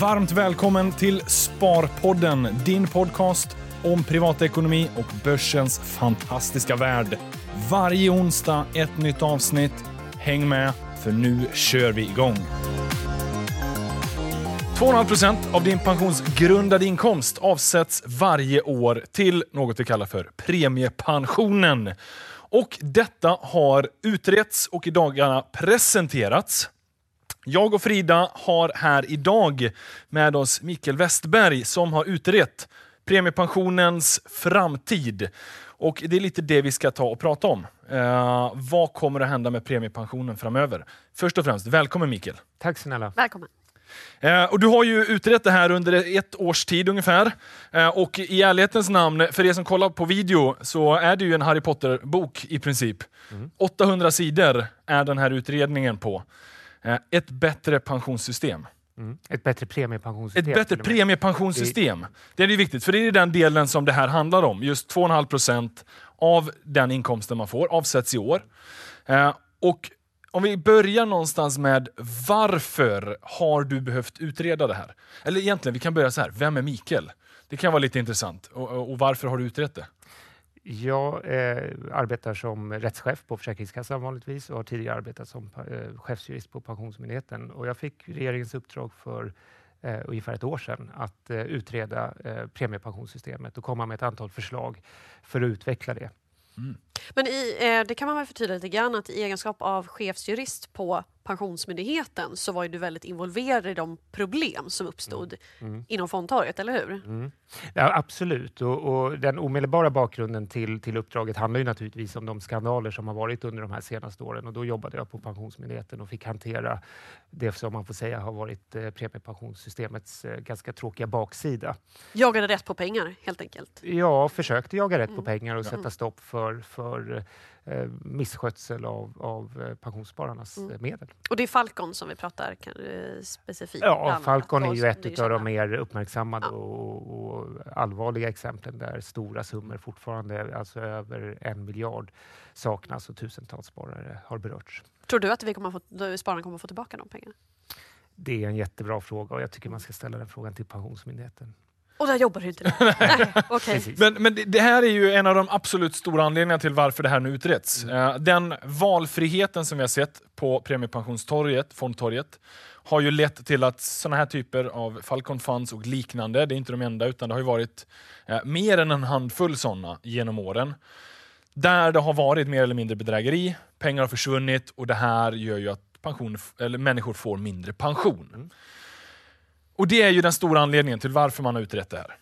Varmt välkommen till Sparpodden, din podcast om privatekonomi och börsens fantastiska värld. Varje onsdag ett nytt avsnitt. Häng med, för nu kör vi igång. 2,5 av din pensionsgrundade inkomst avsätts varje år till något vi kallar för premiepensionen. Och detta har utretts och i dagarna presenterats. Jag och Frida har här idag med oss Mikael Westberg som har utrett premiepensionens framtid. Och Det är lite det vi ska ta och prata om. Eh, vad kommer att hända med premiepensionen framöver? Först och främst, välkommen Mikael. Tack snälla. Välkommen. Eh, och du har ju utrett det här under ett års tid ungefär. Eh, och i ärlighetens namn, för er som kollar på video, så är det ju en Harry Potter-bok i princip. Mm. 800 sidor är den här utredningen på. Eh, ett bättre pensionssystem. Mm. Ett bättre premiepensionssystem. Ett bättre premiepensionssystem. Det är viktigt, för det är den delen som det här handlar om. Just 2,5 procent av den inkomsten man får avsätts i år. Eh, och om vi börjar någonstans med varför har du behövt utreda det här? Eller egentligen, vi kan börja så här. Vem är Mikael? Det kan vara lite intressant. Och, och varför har du utrett det? Jag eh, arbetar som rättschef på Försäkringskassan vanligtvis och har tidigare arbetat som eh, chefsjurist på Pensionsmyndigheten. Och jag fick regeringens uppdrag för eh, ungefär ett år sedan att eh, utreda eh, premiepensionssystemet och komma med ett antal förslag för att utveckla det. Mm. Men i, eh, det kan man väl förtydliga lite grann att i egenskap av chefsjurist på Pensionsmyndigheten så var du väldigt involverad i de problem som uppstod mm. Mm. inom fondtorget, eller hur? Mm. Ja, absolut. Och, och, den omedelbara bakgrunden till, till uppdraget handlar ju naturligtvis om de skandaler som har varit under de här senaste åren. Och då jobbade jag på Pensionsmyndigheten och fick hantera det som man får säga har varit eh, premiepensionssystemets eh, ganska tråkiga baksida. Jagade rätt på pengar, helt enkelt? Ja, försökte jaga rätt på mm. pengar och sätta stopp för, för eh, misskötsel av, av eh, pensionsspararnas mm. Eh, medel. Och det är Falcon som vi pratar kan, specifikt Ja, Falcon är ju ett av de mer uppmärksammade ja. och, och, allvarliga exemplen där stora summor fortfarande, alltså över en miljard, saknas och tusentals sparare har berörts. Tror du att vi kommer få, spararna kommer att få tillbaka de pengarna? Det är en jättebra fråga och jag tycker man ska ställa den frågan till Pensionsmyndigheten. Och där jobbar du inte? okay. Men, men det här är ju en av de absolut stora anledningarna till varför det här nu utreds. Mm. Eh, den valfriheten som vi har sett på premiepensionstorget, fondtorget, har ju lett till att sådana här typer av Falcon Funds och liknande, det är inte de enda, utan det har ju varit eh, mer än en handfull sådana genom åren. Där det har varit mer eller mindre bedrägeri, pengar har försvunnit och det här gör ju att pension, eller människor får mindre pension. Mm. Och det är ju den stora anledningen till varför man har utrett det här.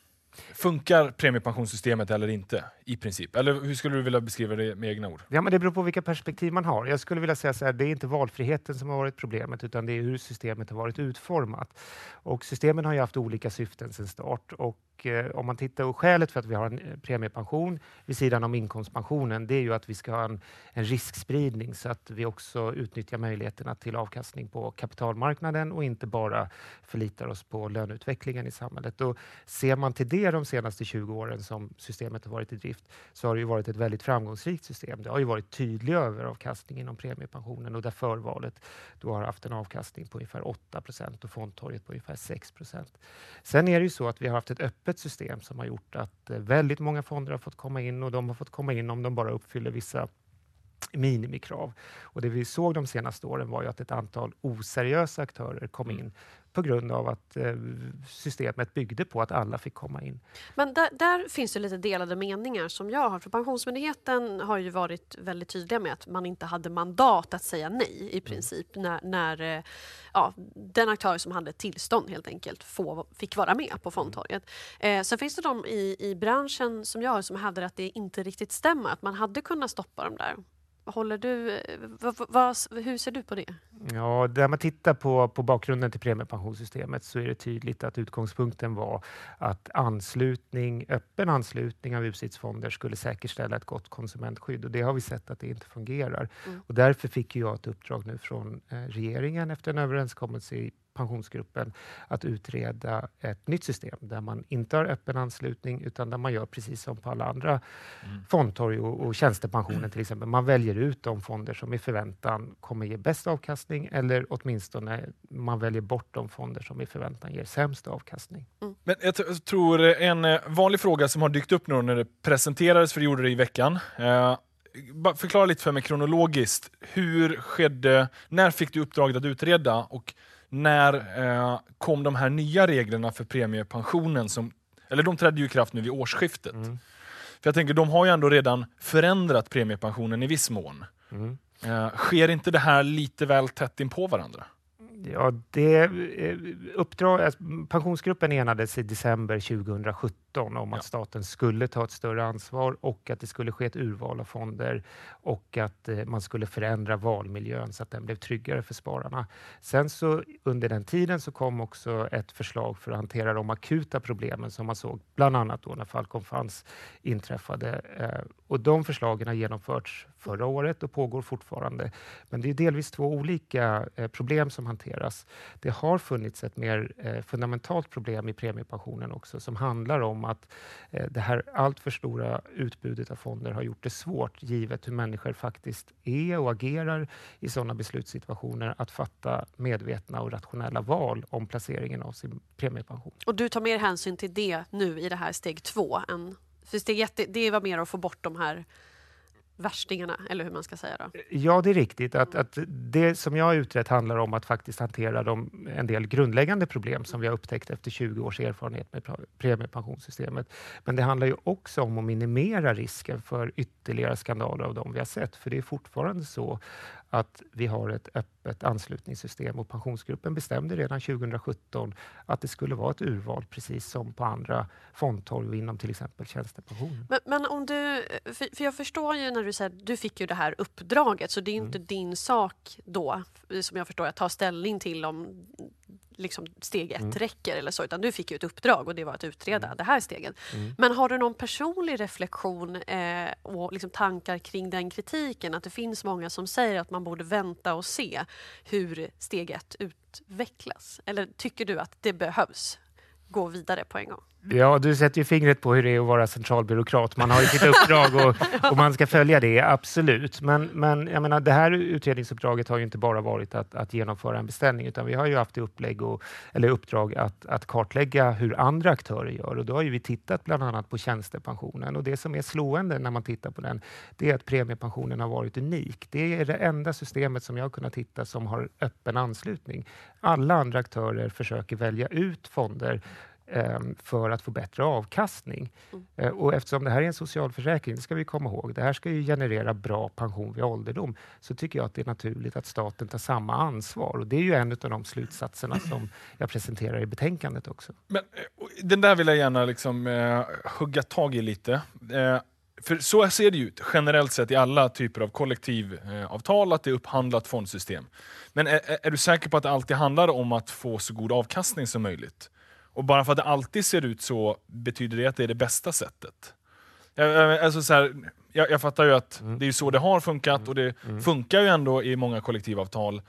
Funkar premiepensionssystemet eller inte i princip? Eller hur skulle du vilja beskriva det med egna ord? Ja, men det beror på vilka perspektiv man har. Jag skulle vilja säga så här, det är inte valfriheten som har varit problemet, utan det är hur systemet har varit utformat. Och systemen har ju haft olika syften sedan start och Eh, om man tittar och skälet för att vi har en eh, premiepension vid sidan om inkomstpensionen, det är ju att vi ska ha en, en riskspridning så att vi också utnyttjar möjligheterna till avkastning på kapitalmarknaden och inte bara förlitar oss på löneutvecklingen i samhället. Och ser man till det de senaste 20 åren som systemet har varit i drift så har det ju varit ett väldigt framgångsrikt system. Det har ju varit tydlig överavkastning inom premiepensionen och där förvalet då har haft en avkastning på ungefär 8 procent och fondtorget på ungefär 6 procent. Sen är det ju så att vi har haft ett öppet system som har gjort att eh, väldigt många fonder har fått komma in och de har fått komma in om de bara uppfyller vissa minimikrav. Och det vi såg de senaste åren var ju att ett antal oseriösa aktörer kom mm. in på grund av att eh, systemet byggde på att alla fick komma in. Men där, där, finns det lite delade meningar som jag har. För Pensionsmyndigheten har ju varit väldigt tydliga med att man inte hade mandat att säga nej i mm. princip mm. när, när eh, ja, den aktör som hade tillstånd helt enkelt få, fick vara med på fondtorget. Mm. Eh, sen finns det de i, i branschen som jag som hävdar att det inte riktigt stämmer, att man hade kunnat stoppa dem där. Håller du, vad, vad, hur ser du på det? Ja, när man tittar på, på bakgrunden till premiepensionssystemet så är det tydligt att utgångspunkten var att anslutning, öppen anslutning av ucits skulle säkerställa ett gott konsumentskydd och det har vi sett att det inte fungerar. Mm. Och därför fick jag ett uppdrag nu från eh, regeringen efter en överenskommelse i pensionsgruppen att utreda ett nytt system där man inte har öppen anslutning utan där man gör precis som på alla andra mm. fondtorg och, och tjänstepensioner till exempel. Man väljer ut de fonder som i förväntan kommer ge bäst avkastning eller åtminstone man väljer bort de fonder som i förväntan ger sämst avkastning. Mm. Men jag tror en eh, vanlig fråga som har dykt upp nu när det presenterades, för det gjorde det i veckan, eh, förklara lite för mig kronologiskt. Hur skedde, när fick du uppdraget att utreda och när eh, kom de här nya reglerna för premiepensionen? Som, eller de trädde ju i kraft nu vid årsskiftet. Mm. För jag tänker, de har ju ändå redan förändrat premiepensionen i viss mån. Mm. Eh, sker inte det här lite väl tätt in på varandra? Ja, det, eh, uppdrag, alltså, pensionsgruppen enades i december 2017 om att staten skulle ta ett större ansvar och att det skulle ske ett urval av fonder och att eh, man skulle förändra valmiljön så att den blev tryggare för spararna. Sen så under den tiden så kom också ett förslag för att hantera de akuta problemen som man såg, bland annat då när Falcon Funds inträffade. Eh, och de förslagen har genomförts förra året och pågår fortfarande. Men det är delvis två olika eh, problem som hanteras hanteras. Det har funnits ett mer eh, fundamentalt problem i premiepensionen också som handlar om att eh, det här alltför stora utbudet av fonder har gjort det svårt, givet hur människor faktiskt är och agerar i sådana beslutssituationer, att fatta medvetna och rationella val om placeringen av sin premiepension. Och du tar mer hänsyn till det nu i det här steg två? Än, för steg ett, det var mer att få bort de här värstingarna, eller hur man ska säga? Då. Ja, det är riktigt. Att, att det som jag har utrett handlar om att faktiskt hantera de, en del grundläggande problem som vi har upptäckt efter 20 års erfarenhet med premiepensionssystemet. Men det handlar ju också om att minimera risken för ytterligare skandaler av de vi har sett. För det är fortfarande så att vi har ett öppet anslutningssystem och Pensionsgruppen bestämde redan 2017 att det skulle vara ett urval precis som på andra fondtorg inom till exempel tjänstepension. Men, men, om du, för, jag förstår ju när du säger du fick ju det här uppdraget så det är mm. inte din sak då som jag förstår att ta ställning till om liksom steg ett mm. räcker eller så, utan du fick ju ett uppdrag och det var att utreda mm. det här steget. Mm. Men har du någon personlig reflektion eh, och liksom tankar kring den kritiken? Att det finns många som säger att man borde vänta och se hur steg ett utvecklas? Eller tycker du att det behövs gå vidare på en gång? Ja, du sätter ju fingret på hur det är att vara centralbyråkrat. Man har ju sitt uppdrag och, och, man ska följa det, absolut. Men, men jag menar, det här utredningsuppdraget har ju inte bara varit att, att genomföra en beställning, utan vi har ju haft i upplägg och, eller uppdrag att, att kartlägga hur andra aktörer gör. Och då har ju vi tittat bland annat på tjänstepensionen. Och det som är slående när man tittar på den, det är att premiepensionen har varit unik. Det är det enda systemet som jag har kunnat hitta som har öppen anslutning. Alla andra aktörer försöker välja ut fonder för att få bättre avkastning. Mm. Eh, och eftersom det här är en socialförsäkring, det ska vi komma ihåg, det här ska ju generera bra pension vid ålderdom, så tycker jag att det är naturligt att staten tar samma ansvar. Och det är ju en av de slutsatserna som jag presenterar i betänkandet också. Men, eh, den där vill jag gärna liksom, eh, hugga tag i lite. Eh, för så ser det ut generellt sett i alla typer av kollektivavtal, att det är upphandlat fondsystem. Men är, är, du säker på att det alltid handlar om att få så god avkastning som möjligt? Och bara för att det alltid ser ut så betyder det att det är det bästa sättet. Jag, alltså så här, jag, jag, fattar ju att mm. det är så det har funkat och det mm. funkar ju ändå i många kollektivavtal.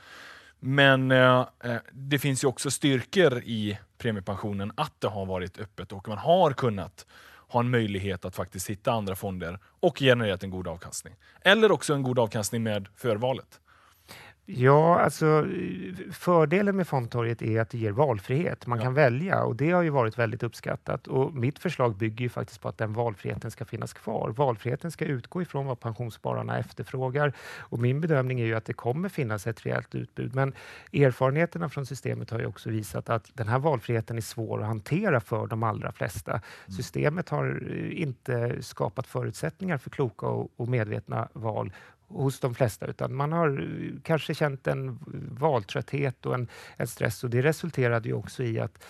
Men eh, eh, det finns ju också styrkor i premiepensionen att det har varit öppet och man har kunnat ha en möjlighet att faktiskt hitta andra fonder och genererat en god avkastning. Eller också en god avkastning med förvalet. Ja, alltså fördelen med fondtorget är att det ger valfrihet. Man ja. kan välja och det har ju varit väldigt uppskattat. Och mitt förslag bygger ju faktiskt på att den valfriheten ska finnas kvar. Valfriheten ska utgå ifrån vad pensionsspararna efterfrågar och min bedömning är ju att det kommer finnas ett rejält utbud. Men erfarenheterna från systemet har ju också visat att den här valfriheten är svår att hantera för de allra flesta. Mm. Systemet har inte skapat förutsättningar för kloka och medvetna val hos de flesta, utan man har eh, kanske känt en valtrötthet och en, en stress och det resulterade ju också i att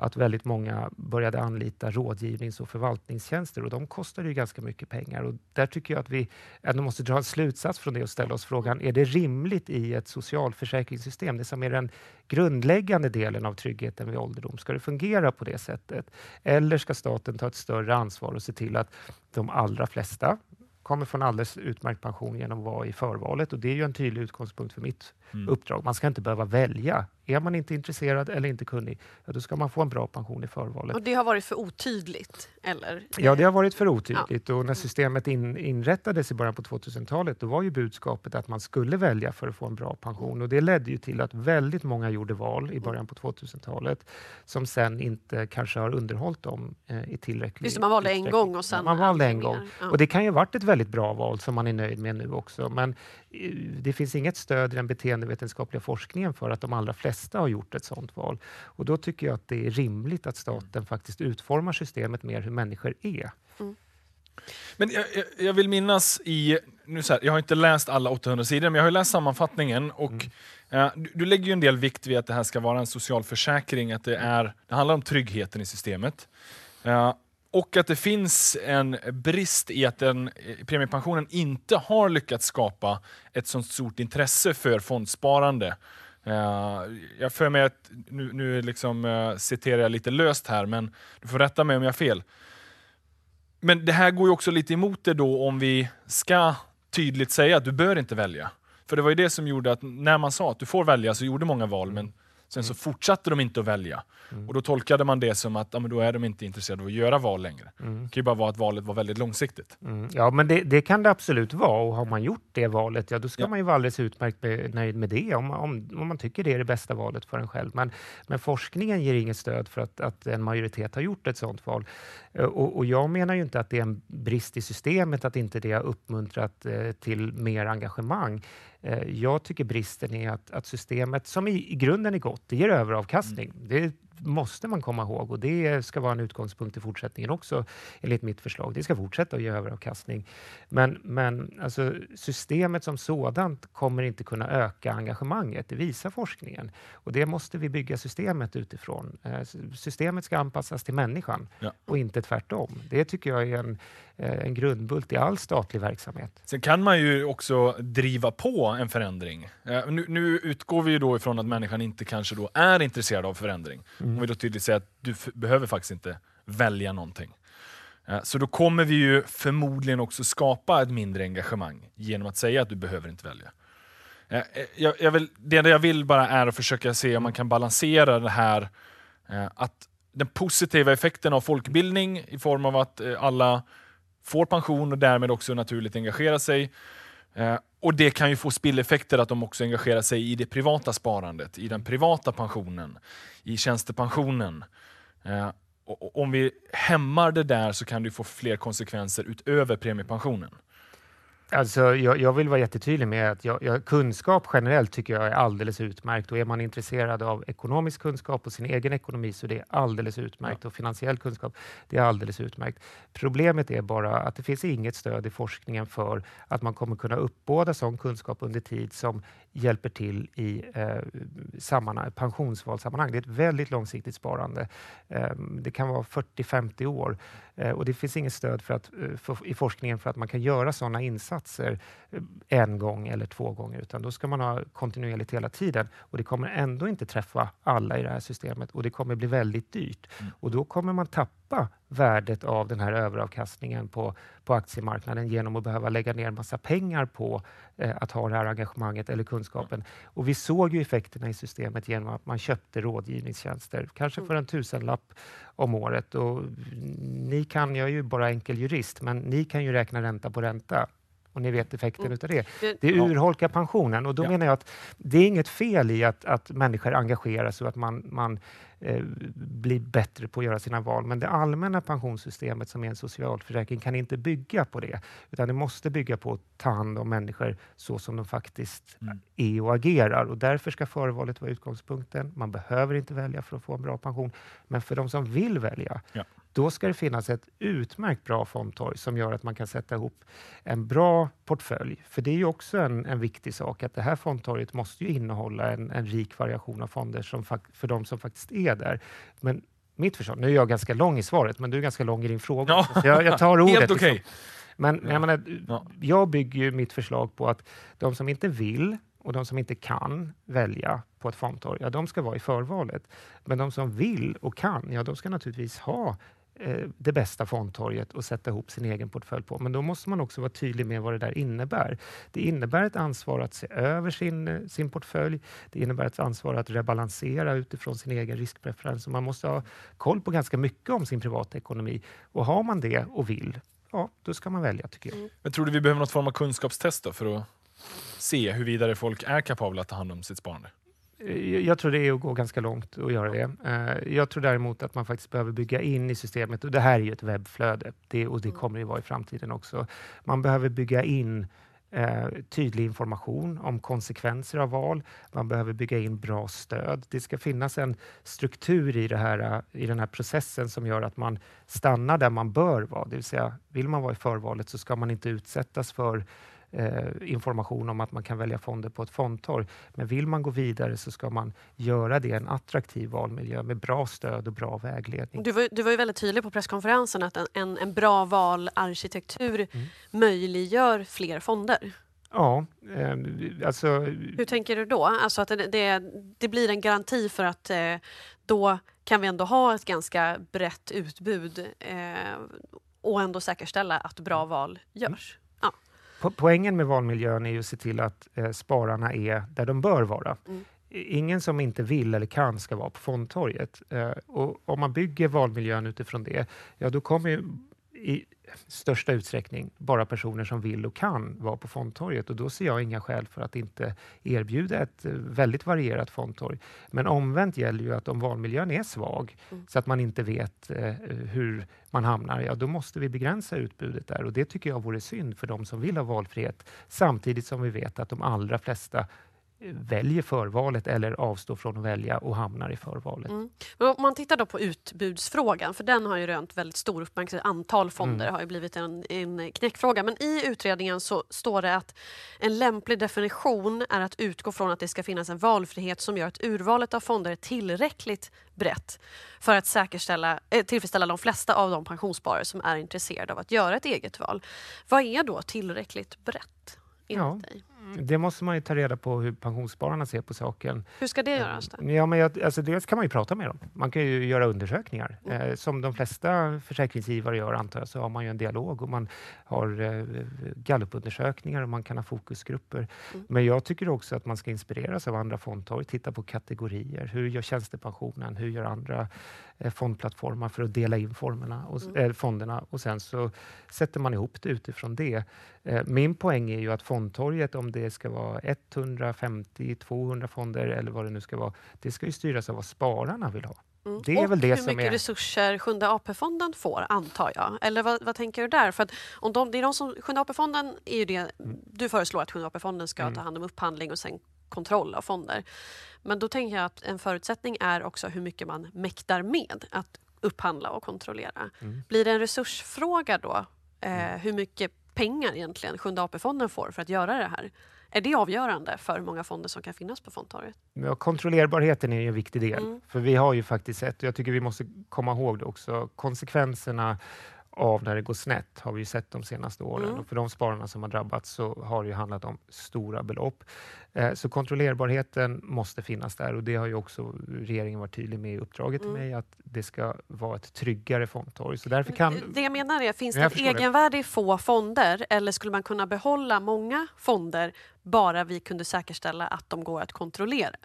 att väldigt många började anlita rådgivnings och förvaltningstjänster och de kostar ju ganska mycket pengar. Och där tycker jag att vi ändå måste dra en slutsats från det och ställa oss frågan, är det rimligt i ett socialförsäkringssystem, det som är den grundläggande delen av tryggheten vid ålderdom, ska det fungera på det sättet? Eller ska staten ta ett större ansvar och se till att de allra flesta kommer få en alldeles utmärkt pension genom att vara i förvalet. Och det är ju en tydlig utgångspunkt för mitt mm. uppdrag. Man ska inte behöva välja Är man inte intresserad eller inte kunnig, ja, då ska man få en bra pension i förvalet. Och det har varit för otydligt, eller? Ja, det har varit för otydligt. Ja. Och när systemet in, inrättades i början på 2000-talet, då var ju budskapet att man skulle välja för att få en bra pension. Och det ledde ju till att väldigt många gjorde val i början på 2000-talet som sen inte kanske har underhållit dem eh, i tillräcklig Just man valde en gång och sen... Ja, man valde en gång. Ja. Och det kan ju ha varit ett väldigt bra val som man är nöjd med nu också. Men eh, det finns inget stöd i den beteendevetenskapliga forskningen för att de allra flesta har gjort ett sådant val. Och då tycker jag att det är rimligt att staten faktiskt utformar systemet mer hur människor är. Mm. Men jag, jag, vill minnas i, nu så här, jag har inte läst alla 800 sidor, men jag har läst sammanfattningen och mm. uh, du, du, lägger ju en del vikt vid att det här ska vara en social försäkring, att det, är, det handlar om tryggheten i systemet. Uh, och att det finns en brist i att den, eh, premiepensionen inte har lyckats skapa ett så stort intresse för fondsparande. Uh, jag för mig att, nu, nu liksom, uh, citerar jag lite löst här, men du får rätta mig om jag har fel. Men det här går ju också lite emot det då om vi ska tydligt säga att du bör inte välja. För det var ju det som gjorde att när man sa att du får välja så gjorde många val, men Sen så fortsatte de inte att välja. Mm. Och då tolkade man det som att ja, men då är de inte intresserade av att göra val längre. Mm. Det kan ju bara vara att valet var väldigt långsiktigt. Mm. Ja, men det, det, kan det absolut vara. Och har man gjort det valet, ja då ska ja. man ju vara alldeles utmärkt nöjd med det, om, om, om, man tycker det är det bästa valet för en själv. Men, men forskningen ger inget stöd för att, att en majoritet har gjort ett sådant val. Eh, och, och, jag menar ju inte att det är en brist i systemet att inte det har uppmuntrat eh, till mer engagemang. Eh, jag tycker bristen är att, att systemet, som i, i, grunden är gott, det ger överavkastning. Mm. Det måste man komma ihåg och det ska vara en utgångspunkt i fortsättningen också enligt mitt förslag. Det ska fortsätta att ge överavkastning. Men, men alltså, systemet som sådant kommer inte kunna öka engagemanget. Det visar forskningen och det måste vi bygga systemet utifrån. Eh, systemet ska anpassas till människan ja. och inte tvärtom. Det tycker jag är en, en grundbult i all statlig verksamhet. Sen kan man ju också driva på en förändring. Eh, nu, nu utgår vi ju då ifrån att människan inte kanske då är intresserad av förändring. Mm. Om vi då tydligt säger att du behöver faktiskt inte välja någonting. Eh, så då kommer vi ju förmodligen också skapa ett mindre engagemang genom att säga att du behöver inte välja. Eh, eh, jag, jag vill, det enda jag vill bara är att försöka se om man kan balansera det här att den positiva effekten av folkbildning i form av att alla får pension och därmed också naturligt engagerar sig eh, och det kan ju få spilleffekter att de också engagerar sig i det privata sparandet, i den privata pensionen, i tjänstepensionen. Eh, och om vi hämmar det där så kan det få fler konsekvenser utöver premiepensionen. Alltså, jag, jag, vill vara jättetydlig med att jag, jag, kunskap generellt tycker jag är alldeles utmärkt och är man intresserad av ekonomisk kunskap och sin egen ekonomi så det är alldeles utmärkt ja. och finansiell kunskap, det är alldeles utmärkt. Problemet är bara att det finns inget stöd i forskningen för att man kommer kunna uppbåda sån kunskap under tid som hjälper till i eh, sammanhang, pensionsvalsammanhang. Det är ett väldigt långsiktigt sparande. Eh, det kan vara 40-50 år eh, och det finns inget stöd för att, eh, för, i forskningen för att man kan göra sådana insatser eh, en gång eller två gånger, utan då ska man ha kontinuerligt hela tiden och det kommer ändå inte träffa alla i det här systemet och det kommer bli väldigt dyrt mm. och då kommer man tappa värdet av den här överavkastningen på, på aktiemarknaden genom att behöva lägga ner massa pengar på eh, att ha det här engagemanget eller kunskapen. Och vi såg ju effekterna i systemet genom att man köpte rådgivningstjänster, kanske för en tusenlapp om året. Och ni kan, jag är ju bara enkel jurist, men ni kan ju räkna ränta på ränta och ni vet effekten mm. av det. Det urholkar pensionen och då ja. menar jag att det är inget fel i att, att människor engagerar sig och att man, man eh, blir bättre på att göra sina val. Men det allmänna pensionssystemet som är en socialförsäkring kan inte bygga på det, utan det måste bygga på att ta hand om människor så som de faktiskt mm. är och agerar. Och därför ska förvalet vara utgångspunkten. Man behöver inte välja för att få en bra pension, men för de som vill välja, ja då ska det finnas ett utmärkt bra fondtorg som gör att man kan sätta ihop en bra portfölj. För det är ju också en, en viktig sak att det här fondtorget måste ju innehålla en, en rik variation av fonder som för de som faktiskt är där. Men mitt förslag, nu är jag ganska lång i svaret, men du är ganska lång i din fråga. Ja. Jag, jag, tar ordet. Helt okay. Liksom. Men jag, menar, ja. jag bygger mitt förslag på att de som inte vill och de som inte kan välja på ett fondtorg, ja, de ska vara i förvalet. Men de som vill och kan, ja, de ska naturligtvis ha Eh, det bästa fondtorget och sätta ihop sin egen portfölj på. Men då måste man också vara tydlig med vad det där innebär. Det innebär ett ansvar att se över sin, eh, sin portfölj. Det innebär ett ansvar att rebalansera utifrån sin egen riskpreferens. man måste ha koll på ganska mycket om sin privatekonomi. Och har man det och vill, ja, då ska man välja tycker jag. Mm. Men tror du vi behöver något form av kunskapstest för att se huruvida folk är kapabla att ta hand om sitt sparande? Eh, jag tror det är att gå ganska långt att göra det. Eh, jag tror däremot att man faktiskt behöver bygga in i systemet, och det här är ju ett webbflöde, det, och det mm. kommer det vara i framtiden också. Man behöver bygga in eh, tydlig information om konsekvenser av val. Man behöver bygga in bra stöd. Det ska finnas en struktur i, det här, i den här processen som gör att man stannar där man bör vara. Det vill säga, vill man vara i förvalet så ska man inte utsättas för eh, information om att man kan välja fonder på ett fondtorg. Men vill man gå vidare så ska man göra det i en attraktiv valmiljö med bra stöd och bra vägledning. Du var, du var ju väldigt tydlig på presskonferensen att en, en, en bra valarkitektur mm. möjliggör fler fonder. Ja, eh, alltså... Hur tänker du då? Alltså att det, det, det blir en garanti för att eh, då kan vi ändå ha ett ganska brett utbud eh, och ändå säkerställa att bra val görs? Poängen med valmiljön är ju att se till att eh, spararna är där de bör vara. Mm. Ingen som inte vill eller kan ska vara på fondtorget. Eh, och om man bygger valmiljön utifrån det, ja då kommer ju i största utsträckning bara personer som vill och kan vara på fondtorget och då ser jag inga skäl för att inte erbjuda ett eh, väldigt varierat fondtorg. Men omvänt gäller ju att om valmiljön är svag mm. så att man inte vet eh, hur man hamnar, ja då måste vi begränsa utbudet där och det tycker jag vore synd för de som vill ha valfrihet samtidigt som vi vet att de allra flesta väljer förvalet eller avstår från att välja och hamnar i förvalet. Mm. om man tittar då på utbudsfrågan, för den har ju rönt väldigt stor uppmärksamhet. Antal fonder mm. har ju blivit en, en knäckfråga. Men i utredningen så står det att en lämplig definition är att utgå från att det ska finnas en valfrihet som gör att urvalet av fonder är tillräckligt brett för att säkerställa, äh, tillfredsställa de flesta av de pensionssparare som är intresserade av att göra ett eget val. Vad är då tillräckligt brett? Ja. Dig? Det måste man ju ta reda på hur pensionsspararna ser på saken. Hur ska det göras? Då? Ja, men jag, alltså dels kan man ju prata med dem. Man kan ju göra undersökningar. Mm. Eh, som de flesta försäkringsgivare gör antar jag, så har man ju en dialog och man har eh, gallupundersökningar och man kan ha fokusgrupper. Mm. Men jag tycker också att man ska inspireras av andra fondtorg, titta på kategorier. Hur gör tjänstepensionen? Hur gör andra eh, fondplattformar för att dela in formerna och, mm. eh, fonderna? Och sen så sätter man ihop det utifrån det. Eh, min poäng är ju att fondtorget, om det ska vara 150, 200 fonder eller vad det nu ska vara, det ska ju styras av vad spararna vill ha. Mm. Det är och väl det hur mycket är... resurser Sjunde AP-fonden får, antar jag. Eller vad, vad, tänker du där? För att om de, det är de som, Sjunde AP-fonden är ju det, mm. du föreslår att Sjunde AP-fonden ska mm. ta hand om upphandling och sen kontroll av fonder. Men då tänker jag att en förutsättning är också hur mycket man mäktar med att upphandla och kontrollera. Mm. Blir det en resursfråga då? Eh, mm. hur mycket pengar egentligen Sjunde AP-fonden får för att göra det här. Är det avgörande för hur många fonder som kan finnas på fondtorget? Ja, kontrollerbarheten är en viktig del. Mm. För vi har ju faktiskt sett, och jag tycker vi måste komma ihåg det också, konsekvenserna av när det går snett har vi sett de senaste åren. Mm. Och för de spararna som har drabbats så har det handlat om stora belopp. Eh, så kontrollerbarheten måste finnas där och det har ju också regeringen varit tydlig med i uppdraget mm. till mig att det ska vara ett tryggare fondtorg. Så därför kan... Det jag menar är, finns det ett egenvärde i få fonder eller skulle man kunna behålla många fonder bara vi kunde säkerställa att de går att kontrollera?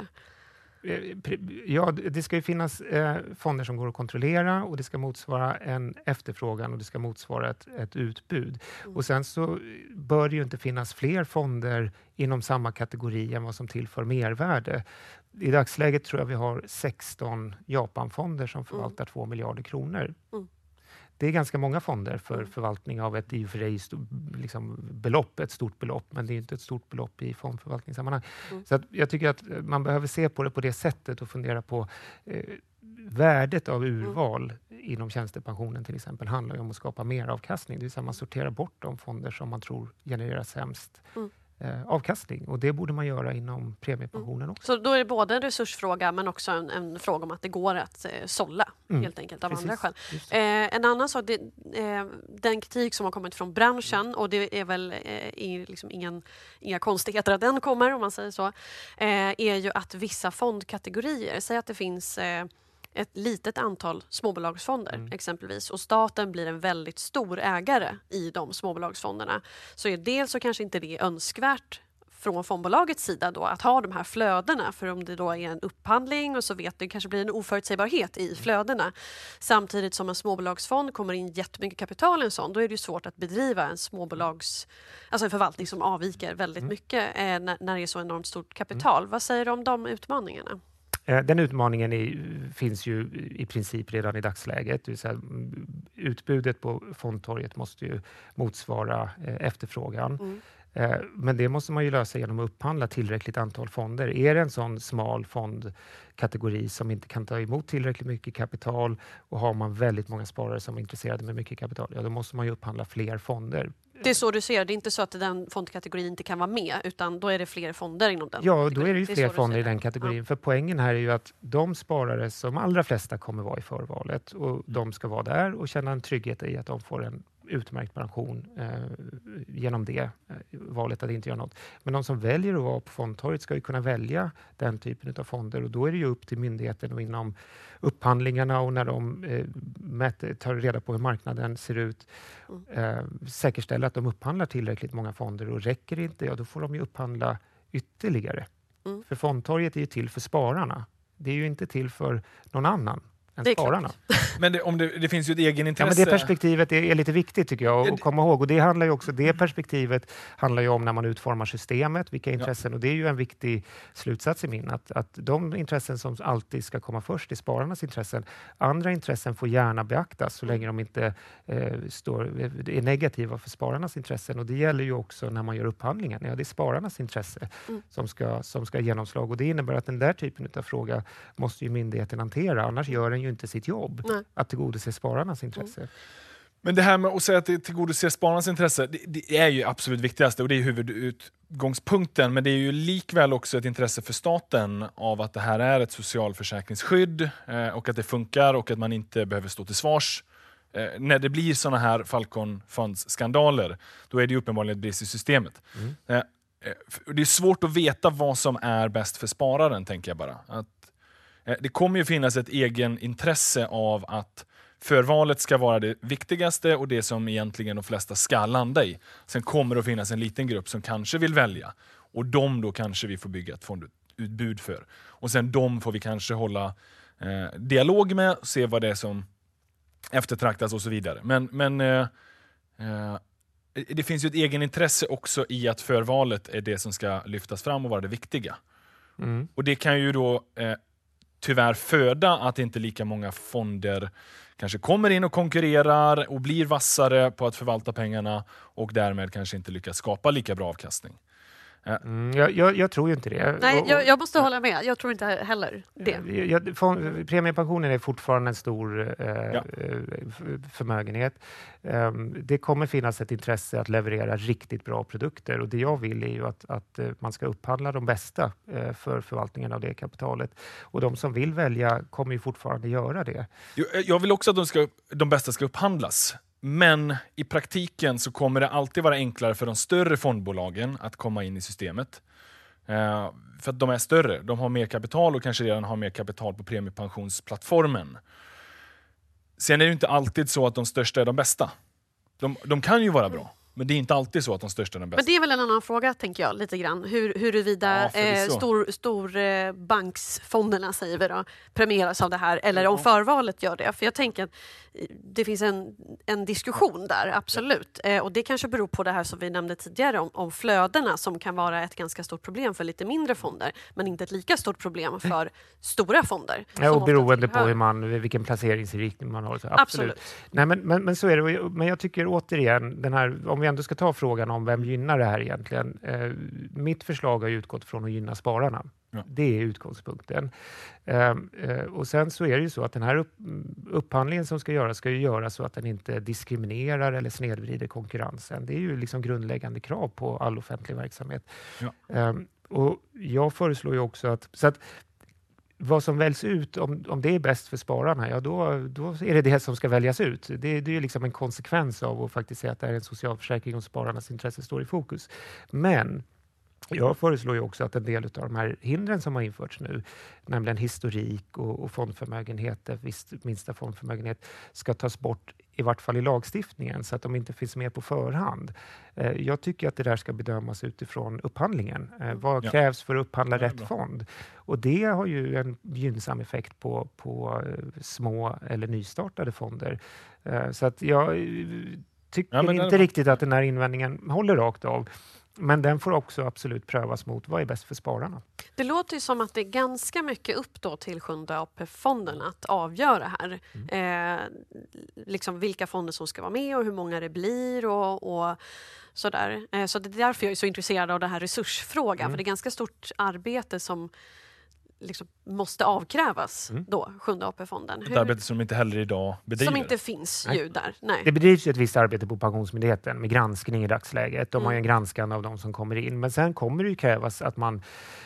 Eh, ja, det ska ju finnas eh, fonder som går att kontrollera och det ska motsvara en efterfrågan och det ska motsvara ett, ett utbud. Mm. Och sen så bör det ju inte finnas fler fonder inom samma kategori än vad som tillför mervärde. I dagsläget tror jag vi har 16 Japanfonder som mm. förvaltar mm. 2 miljarder kronor. Mm det är ganska många fonder för mm. förvaltning av ett i och för sig liksom, belopp, ett stort belopp, men det är inte ett stort belopp i fondförvaltningssammanhang. Mm. Så jag tycker att man behöver se på det på det sättet och fundera på eh, värdet av mm. urval mm. inom tjänstepensionen till exempel handlar om att skapa mer avkastning. Det vill säga man sorterar bort de fonder som man tror genererar sämst mm eh, avkastning och det borde man göra inom premiepensionen mm. också. Så då är det både en resursfråga men också en, en fråga om att det går att eh, sålla mm. helt enkelt av Precis. andra skäl. Eh, en annan sak, det, eh, den kritik som har kommit från branschen och det är väl eh, i, liksom ingen, inga konstigheter att den kommer om man säger så, eh, är ju att vissa fondkategorier, säg att det finns ett litet antal småbolagsfonder Mm. exempelvis och staten blir en väldigt stor ägare i de småbolagsfonderna så är dels så kanske inte det är önskvärt från fondbolagets sida då att ha de här flödena för om det då är en upphandling och så vet det kanske blir en oförutsägbarhet i flödena. Samtidigt som en småbolagsfond kommer in jättemycket kapital i en sån då är det svårt att bedriva en småbolags, alltså en förvaltning som avviker väldigt mycket eh, när, när det är så enormt stort kapital. Vad säger du om de utmaningarna? Eh, Den utmaningen är, finns ju i princip redan i dagsläget. Det säga, utbudet på fondtorget måste ju motsvara eh, efterfrågan. Mm. Eh, Men det måste man ju lösa genom att upphandla tillräckligt antal fonder. Är det en sån smal fondkategori som inte kan ta emot tillräckligt mycket kapital och har man väldigt många sparare som är intresserade med mycket kapital, ja då måste man ju upphandla fler fonder. Det är så du ser det, är inte så att den fondkategorin inte kan vara med utan då är det fler fonder inom den Ja, då är det ju fler du fonder i det. den kategorin. För poängen här är ju att de sparare som allra flesta kommer vara i förvalet och de ska vara där och känna en trygghet i att de får en utmärkt pension eh, genom det eh, valet att inte göra något. Men de som väljer att vara på fondtorget ska ju kunna välja den typen av fonder och då är det ju upp till myndigheten och inom upphandlingarna och när de eh, mäter, tar reda på hur marknaden ser ut eh, säkerställa att de upphandlar tillräckligt många fonder och räcker det inte, ja då får de ju upphandla ytterligare. Mm. För fondtorget är ju till för spararna. Det är ju inte till för någon annan än spararna. Men det, om det, det finns ju ett Ja, egenintresse. men det perspektivet är, är lite viktigt tycker jag Ja, att komma ihåg. Och det, handlar ju också, det perspektivet handlar ju om när man utformar systemet, vilka Ja. intressen. Och det är ju en viktig slutsats i min, att, att de intressen som alltid ska komma först är spararnas intressen. Andra intressen får gärna beaktas så länge de inte eh, står, är negativa för spararnas intressen. Och det gäller ju också när man gör upphandlingen. Ja, det är spararnas intresse Mm. som ska, som ska genomslag. Och det innebär att den där typen av fråga måste ju myndigheten hantera. Annars gör den ju inte sitt jobb Nej. att tillgodose spararnas intresse. Men det här med att säga att det tillgodoser spararnas intresse, det, det är ju absolut viktigaste och det är huvudutgångspunkten. Men det är ju likväl också ett intresse för staten av att det här är ett socialförsäkringsskydd eh, och att det funkar och att man inte behöver stå till svars. Eh, när det blir såna här Falcon Funds-skandaler, då är det ju uppenbarligen ett brist i systemet. Eh, eh, f- det är svårt att veta vad som är bäst för spararen, tänker jag bara. Att, eh, det kommer ju finnas ett egen intresse av att förvalet ska vara det viktigaste och det som egentligen de flesta ska landa i. Sen kommer det att finnas en liten grupp som kanske vill välja och de då kanske vi får bygga ett fondutbud för. Och sen de får vi kanske hålla eh, dialog med och se vad det är som eftertraktas och så vidare. Men, men eh, eh, det finns ju ett egenintresse också i att förvalet är det som ska lyftas fram och vara det viktiga. Mm. Och det kan ju då eh, tyvärr föda att inte lika många fonder kanske kommer in och konkurrerar och blir vassare på att förvalta pengarna och därmed kanske inte lyckas skapa lika bra avkastning. Mm, jag, jag, jag tror ju inte det. Nej, Och- och- jag, jag måste hålla med. Jag tror inte heller det. Jag, fond- premiepensionen är fortfarande en stor eh, Ja. eh, förmögenhet. Ehm, det kommer finnas ett intresse att leverera riktigt bra produkter och det jag vill är ju att, att eh, man ska upphandla de bästa eh, för förvaltningen av det kapitalet. Och de som vill välja kommer ju fortfarande göra det. Eh, Jag vill också att de, ska, de bästa ska upphandlas. Men i praktiken så kommer det alltid vara enklare för de större fondbolagen att komma in i systemet. Eh, för att de är större, de har mer kapital och kanske redan har mer kapital på premiepensionsplattformen. Sen är det ju inte alltid så att de största är de bästa. De, de kan ju vara bra, men det är inte alltid så att de största är de bästa. Men det är väl en annan fråga, tänker jag, lite grann. Hur, huruvida Ja, eh, stor, stor eh, banksfonderna, säger vi då, premieras av det här, eller om förvalet gör det. För jag tänker att eh, det finns en, en diskussion där, absolut. Eh, och det kanske beror på det här som vi nämnde tidigare om, om flödena som kan vara ett ganska stort problem för lite mindre fonder, men inte ett lika stort problem för stora fonder. Ja, och beroende på hur man, vilken placeringsinriktning man har. Så absolut. Absolut. Nej, men, men, men så är det. Men jag tycker återigen, den här, om vi ändå ska ta frågan om vem gynnar det här egentligen. Eh, mitt förslag har utgått från att gynna spararna. Ja. Det är utgångspunkten. Eh, eh, och sen så är det ju så att den här upp, upphandlingen som ska göras ska ju göras så att den inte diskriminerar eller snedvrider konkurrensen. Det är ju liksom grundläggande krav på all offentlig verksamhet. Ja. Eh, och jag föreslår ju också att, så att vad som väljs ut, om, om det är bäst för spararna, ja då, då är det det som ska väljas ut. Det, det är ju liksom en konsekvens av att faktiskt säga att det är en socialförsäkring och spararnas intresse står i fokus. Men Jag föreslår ju också att en del av de här hindren som har införts nu, nämligen historik och, och fondförmögenheter, minsta fondförmögenhet, ska tas bort i vart fall i lagstiftningen så att de inte finns med på förhand. Eh, jag tycker att det där ska bedömas utifrån upphandlingen. Eh, vad Ja. krävs för att upphandla rätt bra. fond? Och det har ju en gynnsam effekt på, på eh, små eller nystartade fonder. Så att jag tycker Ja, inte riktigt att den här invändningen håller rakt av. Men den får också absolut prövas mot vad är bäst för spararna. Det låter ju som att det är ganska mycket upp då till Sjunde AP-fonden att avgöra här. Eh, liksom vilka fonder som ska vara med och hur många det blir och, och sådär. Eh, så det är därför jag är så intresserad av den här resursfrågan. Mm. För det är ganska stort arbete som liksom måste avkrävas Mm. då, Sjunde AP-fonden. Ett arbete som inte heller idag bedriver. som inte finns Nej. ju där. Nej. Det bedrivs ett visst arbete på Pensionsmyndigheten med granskning i dagsläget. De har ju en Mm. granskande av de som kommer in. Men sen kommer det ju krävas att man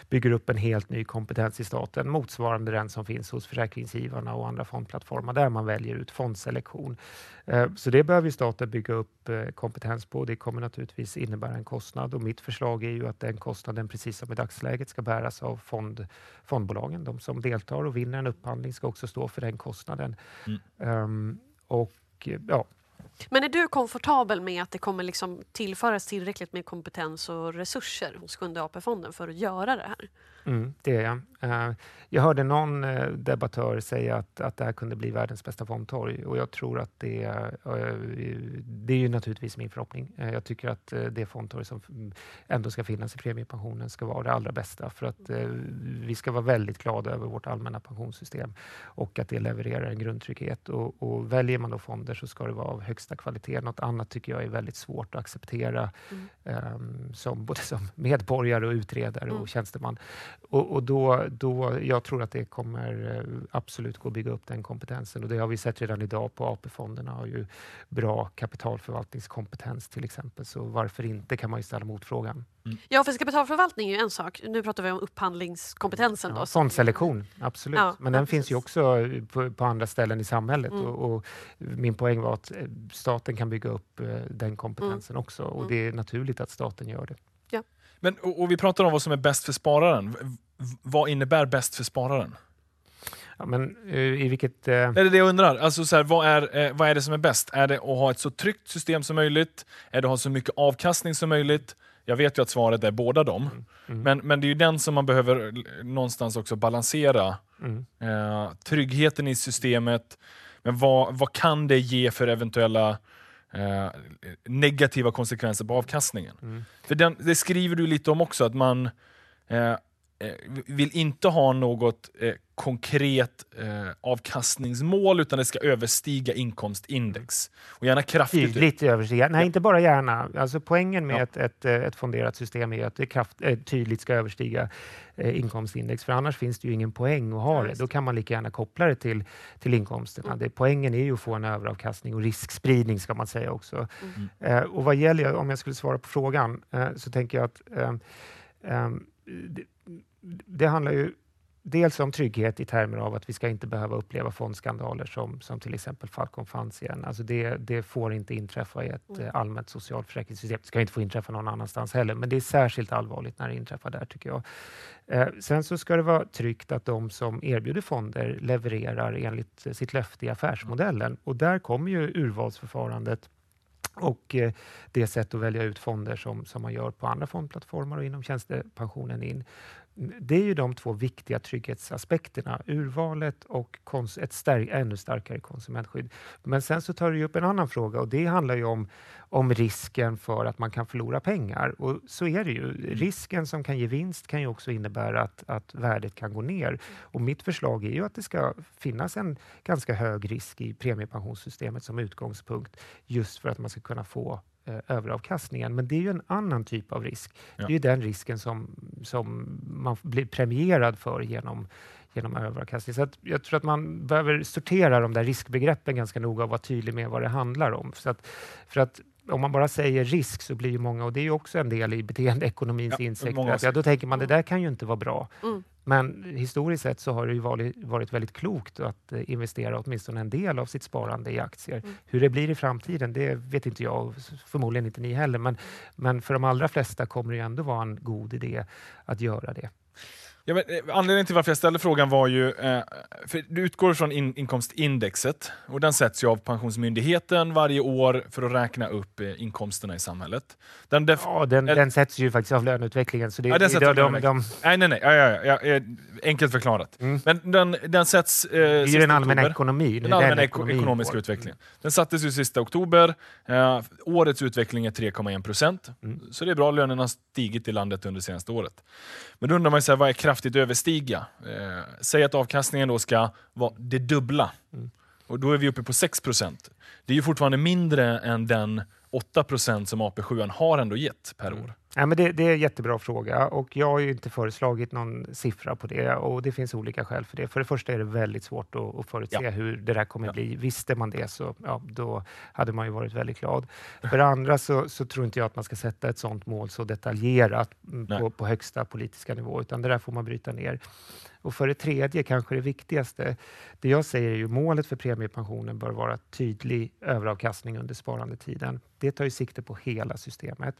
bygger upp en helt ny kompetens i staten motsvarande den som finns hos försäkringsgivarna och andra fondplattformar där man väljer ut fondselektion. Eh, Så det behöver ju staten bygga upp eh, kompetens på. Det kommer naturligtvis innebära en kostnad och mitt förslag är ju att den kostnaden, precis som i dagsläget, ska bäras av fond, fondbolagen. De som deltar och vinner en upphandling ska också stå för den kostnaden. Mm. Ehm, och ja, Men är du komfortabel med att det kommer liksom tillföras tillräckligt med kompetens och resurser hos Sjunde AP-fonden för att göra det här? Mm, det är jag. Eh, jag hörde någon eh, debattör säga att, att det här kunde bli världens bästa fondtorg och jag tror att det, eh, det är ju naturligtvis min förhoppning. Jag tycker att det fondtorg som mm, ändå ska finnas i premiepensionen ska vara det allra bästa för att vi ska vara väldigt glada över vårt allmänna pensionssystem och att det levererar en grundtrygghet. Och, och väljer man då fonder så ska det vara av högsta kvalitet. Något annat tycker jag är väldigt svårt att acceptera Mm. ehm, som, både som medborgare och utredare Mm. och tjänsteman. Och, och då, då, jag tror att det kommer eh, absolut gå att bygga upp den kompetensen och det har vi sett redan idag på AP-fonderna har ju bra kapitalförvaltningskompetens till exempel. Så varför inte kan man ju ställa motfrågan. Ja, för kapitalförvaltning är ju en sak. Nu pratar vi om upphandlingskompetensen. Ja, då, fondselektion, absolut. Ja, Men ja, den finns ju också på, på andra ställen i samhället. Mm. Och, och min poäng var att eh, staten kan bygga upp eh, den kompetensen också och Mm. det är naturligt att staten gör det. Men, och, och vi pratar om vad som är bäst för spararen. V- vad innebär bäst för spararen? Ja, men eh, i vilket... eh, Är det det jag undrar? Alltså så här, vad, är, eh, vad är det som är bäst? Är det att ha ett så tryggt system som möjligt? Är det att ha så mycket avkastning som möjligt? Jag vet ju att svaret är båda dem. mm, Men, men det är ju den som man behöver l- någonstans också balansera. mm. Eh, tryggheten i systemet, men vad, vad kan det ge för eventuella eh, negativa konsekvenser på avkastningen? Mm. För den, det skriver du lite om också, att man eh, eh, vill inte ha något eh, konkret eh, avkastningsmål, utan det ska överstiga inkomstindex. Och gärna kraftigt. Tydligt överstiga. Nej, inte bara gärna. Alltså poängen med Ja. ett, ett, eh, ett fonderat system är att det kraft, eh, tydligt ska överstiga eh, inkomstindex, för annars finns det ju ingen poäng att ha det. Då kan man lika gärna koppla det till, till inkomsterna. Mm. Det, poängen är ju att få en överavkastning och riskspridning ska man säga också. Mm. Eh, och vad gäller, om jag skulle svara på frågan, eh, så tänker jag att det, det handlar ju dels om trygghet i termer av att vi ska inte behöva uppleva fondskandaler som, som till exempel Falcon Funds igen. Alltså det, det får inte inträffa i ett Mm. eh, allmänt socialförsäkringssystem. Det ska inte få inträffa någon annanstans heller, men det är särskilt allvarligt när det inträffar där tycker jag. Eh, sen så ska det vara tryggt att de som erbjuder fonder levererar enligt eh, sitt löfte i affärsmodellen och där kommer ju urvalsförfarandet och eh, det sätt att välja ut fonder som, som man gör på andra fondplattformar och inom tjänstepensionen in. Det är ju de två viktiga trygghetsaspekterna, urvalet och ett stär- ännu starkare konsumentskydd. Men sen så tar du upp en annan fråga och det handlar ju om, om risken för att man kan förlora pengar. Och så är det ju. Risken som kan ge vinst kan ju också innebära att, att värdet kan gå ner. Och mitt förslag är ju att det ska finnas en ganska hög risk i premiepensionssystemet som utgångspunkt just för att man ska kunna få överavkastningen. Men det är ju en annan typ av risk. Ja. Det är ju den risken som, som man blir premierad för genom, genom överavkastning. Så jag tror att man behöver sortera de där riskbegreppen ganska noga och vara tydlig med vad det handlar om. Så att, för att om man bara säger risk så blir ju många, och det är ju också en del i beteendeekonomins Ja, insekter, många att, ja, då tänker man det där kan ju inte vara bra. Mm. Men historiskt sett så har det ju varit, varit väldigt klokt att eh, investera åtminstone en del av sitt sparande i aktier. Mm. Hur det blir i framtiden, det vet inte jag och förmodligen inte ni heller. Men, men för de allra flesta kommer det ju ändå vara en god idé att göra det. Ja, men, eh, anledningen till varför jag ställde frågan var ju, eh, för du utgår från in, inkomstindexet och den sätts ju av Pensionsmyndigheten varje år för att räkna upp eh, inkomsterna i samhället. Den def- Ja, den, Eller- den sätts ju faktiskt av löneutvecklingen. Så det, Ja, den det, sätts de, av de, de, löneutvecklingen. Nej, nej, nej. Ja, ja, ja, ja, eh, enkelt förklarat. Mm. Men den, den sätts eh, det är ju sista den allmänna oktober. ekonomin. Den allmänna eko- ekonomiska utvecklingen. Den sattes ju sista oktober. Eh, årets utveckling är 3,1 procent. Mm. Så det är bra, lönerna har stigit i landet under senaste året. Men då undrar man ju så här, vad är kraftigt överstiga? Eh, säg att avkastningen då ska vara det dubbla. Mm. Och då är vi uppe på 6 procent. Det är ju fortfarande mindre än den 8 procent som AP7 har ändå gett per Mm. år. Ja, men det, det är en jättebra fråga och jag har inte föreslagit någon siffra på det och det finns olika skäl för det. För det första är det väldigt svårt att, att förutse Ja. hur det där kommer Ja. bli. Visste man det så ja, då hade man ju varit väldigt glad. För det andra så, så tror inte jag att man ska sätta ett sådant mål så detaljerat mm, på, på högsta politiska nivå, utan det där får man bryta ner. Och för det tredje, kanske det viktigaste, det jag säger är ju målet för premiepensionen bör vara tydlig överavkastning under sparandetiden. Det tar ju sikte på hela systemet.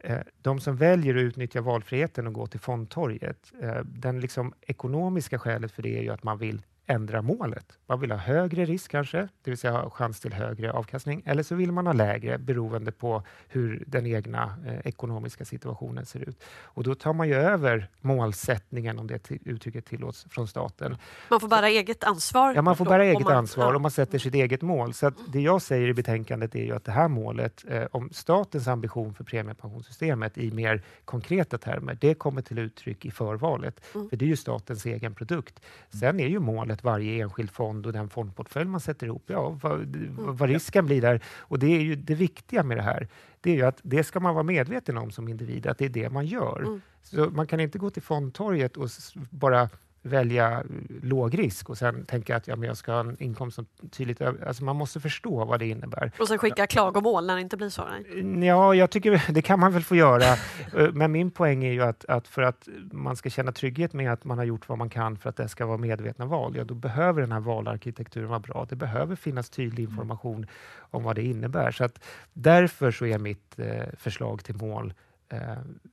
Eh, de som väljer att utnyttja valfriheten och gå till fondtorget, eh, den liksom ekonomiska skälet för det är ju att man vill ändra målet. Man vill ha högre risk kanske, det vill säga ha chans till högre avkastning, eller så vill man ha lägre beroende på hur den egna eh, ekonomiska situationen ser ut. Och då tar man ju över målsättningen, om det uttrycket tillåts, från staten. Man får bära eget ansvar. Ja, man får bära eget man- ansvar och man sätter sitt eget mål. Så att det jag säger i betänkandet är ju att det här målet, eh, om statens ambition för premiepensionssystemet i mer konkreta termer, det kommer till uttryck i förvalet. Mm. För det är ju statens egen produkt. Sen är ju målet varje enskild fond och den fondportfölj man sätter ihop, ja, vad, vad risken blir där. Och det är ju det viktiga med det här. Det är ju att det ska man vara medveten om som individ, att det är det man gör. Mm. Så man kan inte gå till fondtorget och bara välja eh, låg risk och sen tänka att ja, men jag ska ha en inkomst som tydligt. Alltså man måste förstå vad det innebär. Och sen skicka klagomål när det inte blir så. Nej. Ja, jag tycker det kan man väl få göra. Eh, Men min poäng är ju att, att för att man ska känna trygghet med att man har gjort vad man kan för att det ska vara medvetna val, ja, då behöver den här valarkitekturen vara bra. Det behöver finnas tydlig information om vad det innebär. Så att därför så är mitt eh, förslag till mål eh,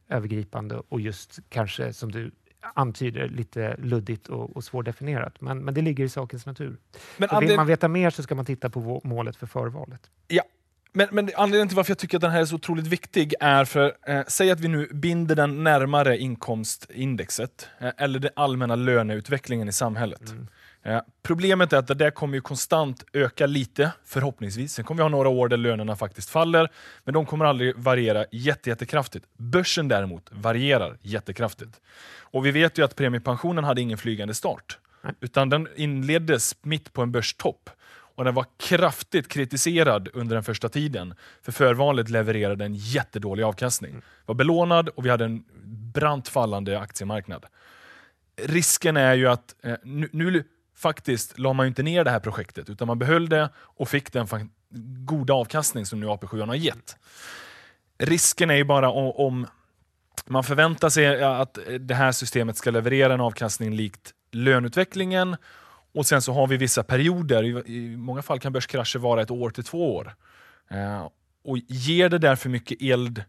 övergripande och just kanske som du antyder lite luddigt och, och svårdefinierat. Men, men det ligger i sakens natur. Men, vill man veta mer så ska man titta på målet för förvalet. men, men anledningen till varför jag tycker att den här är så otroligt viktig är för, eh, säg att vi nu binder den närmare inkomstindexet, eh, eller den allmänna löneutvecklingen i samhället. Mm. Eh, problemet är att det där kommer ju konstant öka lite, förhoppningsvis. Sen kommer vi ha några år där lönerna faktiskt faller, men de kommer aldrig variera jätte, jättekraftigt. Börsen däremot varierar jättekraftigt. Och vi vet ju att premiepensionen hade ingen flygande start, utan den inleddes mitt på en börstopp. Och den var kraftigt kritiserad under den första tiden, för förvalet levererade en jättedålig avkastning. var belånad och vi hade en brant fallande aktiemarknad risken är ju att eh, nu, nu faktiskt la man ju inte ner det här projektet utan man behöll det och fick den goda avkastning som nu AP7 har gett. Risken är ju bara om, man förväntar sig att det här systemet ska leverera en avkastning likt löneutvecklingen och sen så har vi vissa perioder, i, många fall kan börskrascher vara ett år till två år. Eh, och ger det där för mycket eld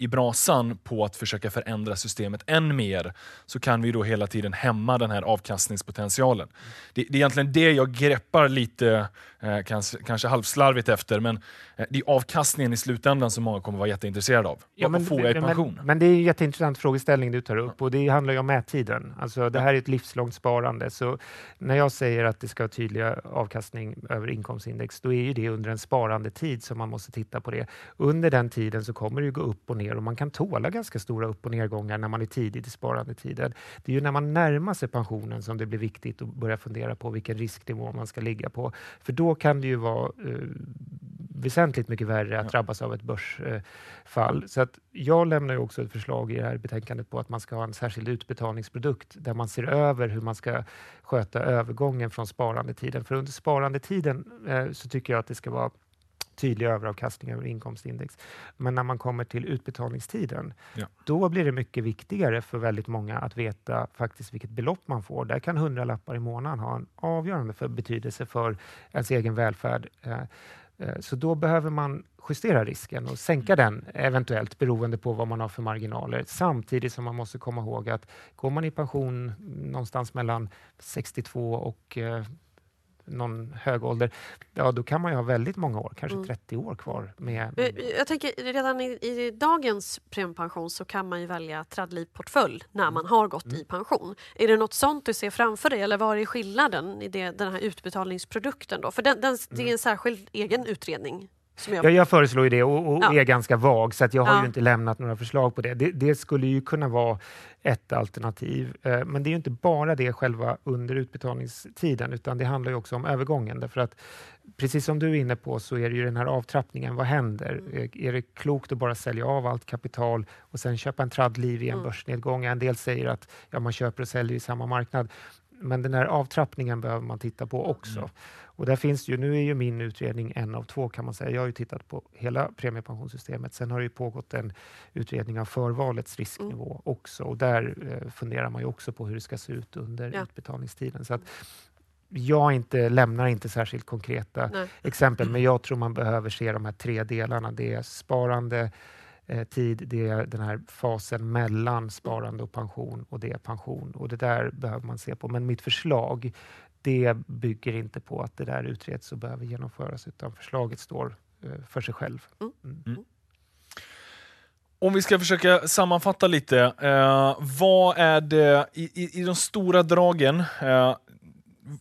i brasan på att försöka förändra systemet än mer så kan vi då hela tiden hämma den här avkastningspotentialen. Det, det är egentligen det jag greppar lite, eh, kanske, kanske halvslarvigt efter, men eh, det är avkastningen i slutändan som många kommer vara jätteintresserade av. Vad vad får jag i pension? Men, men det är en jätteintressant frågeställning du tar upp och det handlar ju om mättiden. Alltså, det här är ett livslångt sparande. Så när jag säger att det ska ha tydliga avkastning över inkomstindex, då är ju det under en sparandetid som man måste titta på det. Under den tiden så kommer det gå upp och ner och man kan tåla ganska stora upp och nedgångar när man är tidigt i sparandetiden. Det är ju när man närmar sig pensionen som det blir viktigt att börja fundera på vilken risknivå man ska ligga på. För då kan det ju vara eh, väsentligt mycket värre att drabbas av ett börsfall. Så att jag lämnar ju också ett förslag i det här betänkandet på att man ska ha en särskild utbetalningsprodukt där man ser över hur man ska sköta övergången från sparandetiden. För under sparandetiden eh, så tycker jag att det ska vara tydlig överavkastning över inkomstindex. Men när man kommer till utbetalningstiden, Ja. då blir det mycket viktigare för väldigt många att veta faktiskt vilket belopp man får. Där kan hundralappar i månaden ha en avgörande för betydelse för ens egen välfärd. Eh, eh, Så då behöver man justera risken och sänka den eventuellt beroende på vad man har för marginaler. Samtidigt som man måste komma ihåg att går man i pension någonstans mellan 62 och eh, någon hög ålder, ja då kan man ju ha väldigt många år, kanske Mm. 30 år kvar. Med, Jag, jag tänker redan i, i dagens premiepension så kan man ju välja tradlivportfölj när man har gått i pension. Är det något sånt du ser framför dig eller vad är skillnaden i det, den här utbetalningsprodukten? Då? För den, den, det är en särskild egen utredning. Jag, Ja, jag föreslår ju det och, och Ja. är ganska vag, så att jag har Ja. ju inte lämnat några förslag på det. det. Det skulle ju kunna vara ett alternativ, eh, men det är ju inte bara det själva under utbetalningstiden, utan det handlar ju också om övergången. Därför att precis som du är inne på så är det ju den här avtrappningen. Vad händer? Mm. Eh, Är det klokt att bara sälja av allt kapital och sen köpa en traddliv i en Mm. börsnedgång? En del säger att ja, man köper och säljer i samma marknad. Men den här avtrappningen behöver man titta på också. Mm. Och där finns ju, nu är ju min utredning en av två kan man säga. Jag har ju tittat på hela premiepensionssystemet. Sen har det ju pågått en utredning av förvalets risknivå Mm. också. Och där eh, funderar man ju också på hur det ska se ut under Ja. utbetalningstiden. Så att jag inte, lämnar inte särskilt konkreta Nej. exempel, men jag tror man behöver se de här tre delarna. Det är sparande, eh, tid, det är den här fasen mellan sparande och pension och det är pension. Och det där behöver man se på. Men mitt förslag, det bygger inte på att det där utreds och behöver genomföras, utan förslaget står eh, för sig själv. Mm. Mm. Om vi ska försöka sammanfatta lite. Eh, vad är det i, i, i de stora dragen? Eh,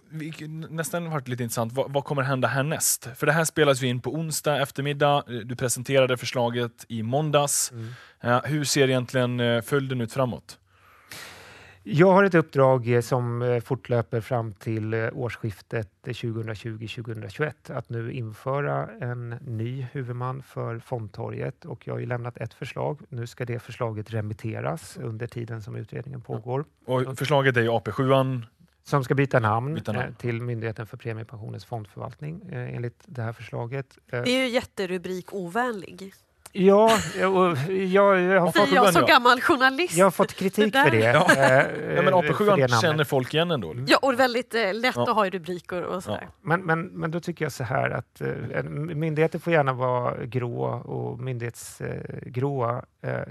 vi- nästan varit lite intressant. Vad, vad kommer hända härnäst? För det här spelas ju in på onsdag eftermiddag. Eh, Du presenterade förslaget i måndags. Mm. Eh, hur ser egentligen eh, följden ut framåt? Jag har ett uppdrag eh, som eh, fortlöper fram till eh, årsskiftet eh, 2020-2021 att nu införa en ny huvudman för Fondtorget och jag har ju lämnat ett förslag. Nu ska det förslaget remitteras under tiden som utredningen pågår. Och förslaget är ju AP7. Som ska byta namn, Byta namn. till Myndigheten för premiepensionens fondförvaltning enligt det här förslaget. Det är ju jätterubrik ovänlig. Ja, och jag, jag, har fått, jag som ja. gammal journalist. jag har fått kritik Det för det. Ja. eh, Ja, men det AP7 namnet. känner folk igen ändå. Ja, och väldigt eh, lätt Ja. att ha i rubriker och sådär. Men, men, men då tycker jag så här att eh, myndigheter får gärna vara gråa och myndighetsgråa eh,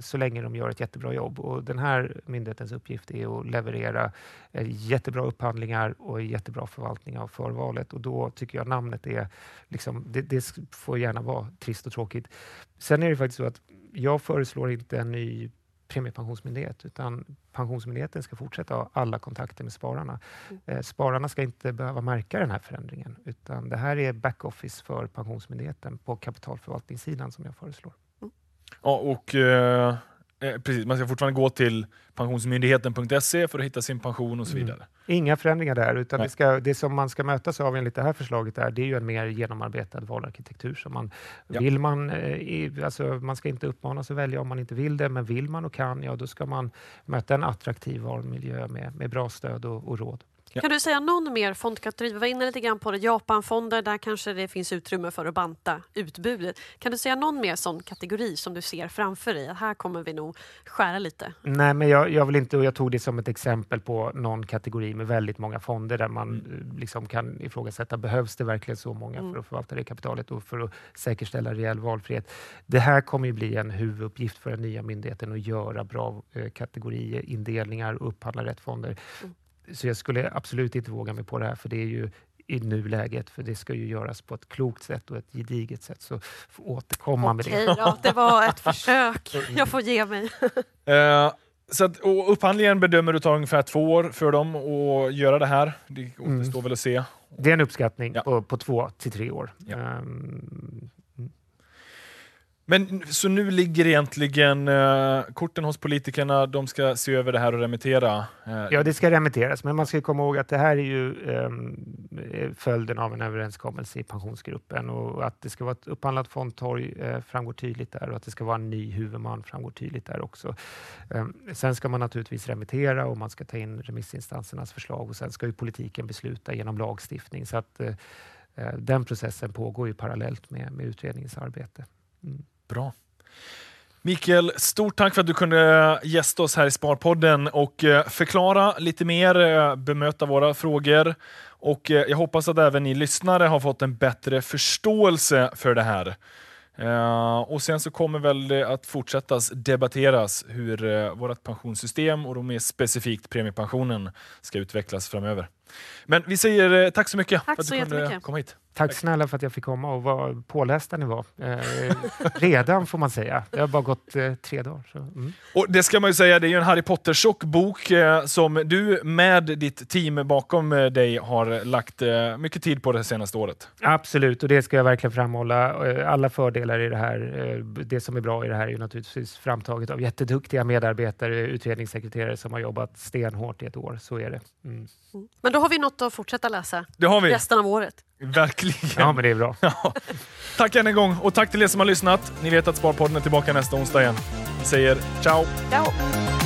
så länge de gör ett jättebra jobb. Och den här myndighetens uppgift är att leverera eh, jättebra upphandlingar och jättebra förvaltning av förvalet. Och då tycker jag namnet är, liksom, det, det får gärna vara trist och tråkigt. Sen är det faktiskt så att jag föreslår inte en ny premiepensionsmyndighet, utan Pensionsmyndigheten ska fortsätta ha alla kontakter med spararna. Mm. Eh, Spararna ska inte behöva märka den här förändringen, utan det här är backoffice för Pensionsmyndigheten på kapitalförvaltningssidan som jag föreslår. Ja, och, eh, eh, precis, man ska fortfarande gå till pensionsmyndigheten.se för att hitta sin pension och så Mm. vidare. Inga förändringar där, utan Nej. det, ska, det som man ska mötas av enligt det här förslaget där, det är ju en mer genomarbetad valarkitektur. Som man, Ja. vill man, eh, alltså man ska inte uppmanas att välja om man inte vill det, men vill man och kan, ja då ska man möta en attraktiv valmiljö med, med bra stöd och, och råd. Ja. Kan du säga någon mer fondkategori? Vi var inne lite grann på det. Japanfonder, där kanske det finns utrymme för att banta utbudet. Kan du säga någon mer sån kategori som du ser framför dig? Här kommer vi nog skära lite. Nej, men jag, jag vill inte, och jag tog det som ett exempel på någon kategori med väldigt många fonder där man Mm. eh, liksom kan ifrågasätta, behövs det verkligen så många Mm. för att förvalta det kapitalet och för att säkerställa reell valfrihet? Det här kommer ju bli en huvuduppgift för den nya myndigheten att göra bra eh, kategoriindelningar och upphandla rätt fonder. Mm. Så jag skulle absolut inte våga mig på det här, för det är ju i nuläget, för det ska ju göras på ett klokt sätt och ett gediget sätt. Så får återkomma med det. Okej då, det var ett försök. Jag får ge mig. Eh, så att, och upphandlingen bedömer du tar ungefär två år för dem att göra det här. Det Mm. återstår väl att se. Det är en uppskattning Ja. på, på två till tre år. Ja. Ehm, men så nu ligger egentligen eh, korten hos politikerna, de ska se över det här och remittera. Eh, ja, det ska remitteras, men man ska komma ihåg att det här är ju eh, följden av en överenskommelse i pensionsgruppen och att det ska vara ett upphandlat fondtorg eh, framgår tydligt där och att det ska vara en ny huvudman framgår tydligt där också. Ehm, sen ska man naturligtvis remittera och man ska ta in remissinstansernas förslag och sen ska ju politiken besluta genom lagstiftning. Så att, eh, eh, den processen pågår ju parallellt med, med utredningens arbete. Mm. Bra. Mikael, stort tack för att du kunde gästa oss här i Sparpodden och eh, förklara lite mer, eh, bemöta våra frågor. Och eh, jag hoppas att även ni lyssnare har fått en bättre förståelse för det här. Och sen så kommer väl det att fortsätta debatteras hur vårt pensionssystem och då mer specifikt premiepensionen ska utvecklas framöver. Men vi säger tack så mycket tack för att du kunde komma hit. Tack snälla för att jag fick komma och vad pålästa ni var. Eh, redan får man säga. Det har bara gått eh, tre dagar. Så, mm. Och Det ska man ju säga, det är ju en Harry Potter-tjock bok eh, som du med ditt team bakom eh, dig har lagt eh, mycket tid på det senaste året. Absolut, och det ska jag verkligen framhålla. Eh, alla fördelar i det här. det som är bra i det här är ju naturligtvis framtaget av jätteduktiga medarbetare, utredningssekreterare som har jobbat stenhårt i ett år. Så är det. Mm. mm. Men då har vi något att fortsätta läsa det har vi. resten av året. Verkligen. Ja, men det är bra. Ja. Tack än en gång och tack till er som har lyssnat. Ni vet att Sparpodden är tillbaka nästa onsdag igen. Vi säger ciao! Ciao!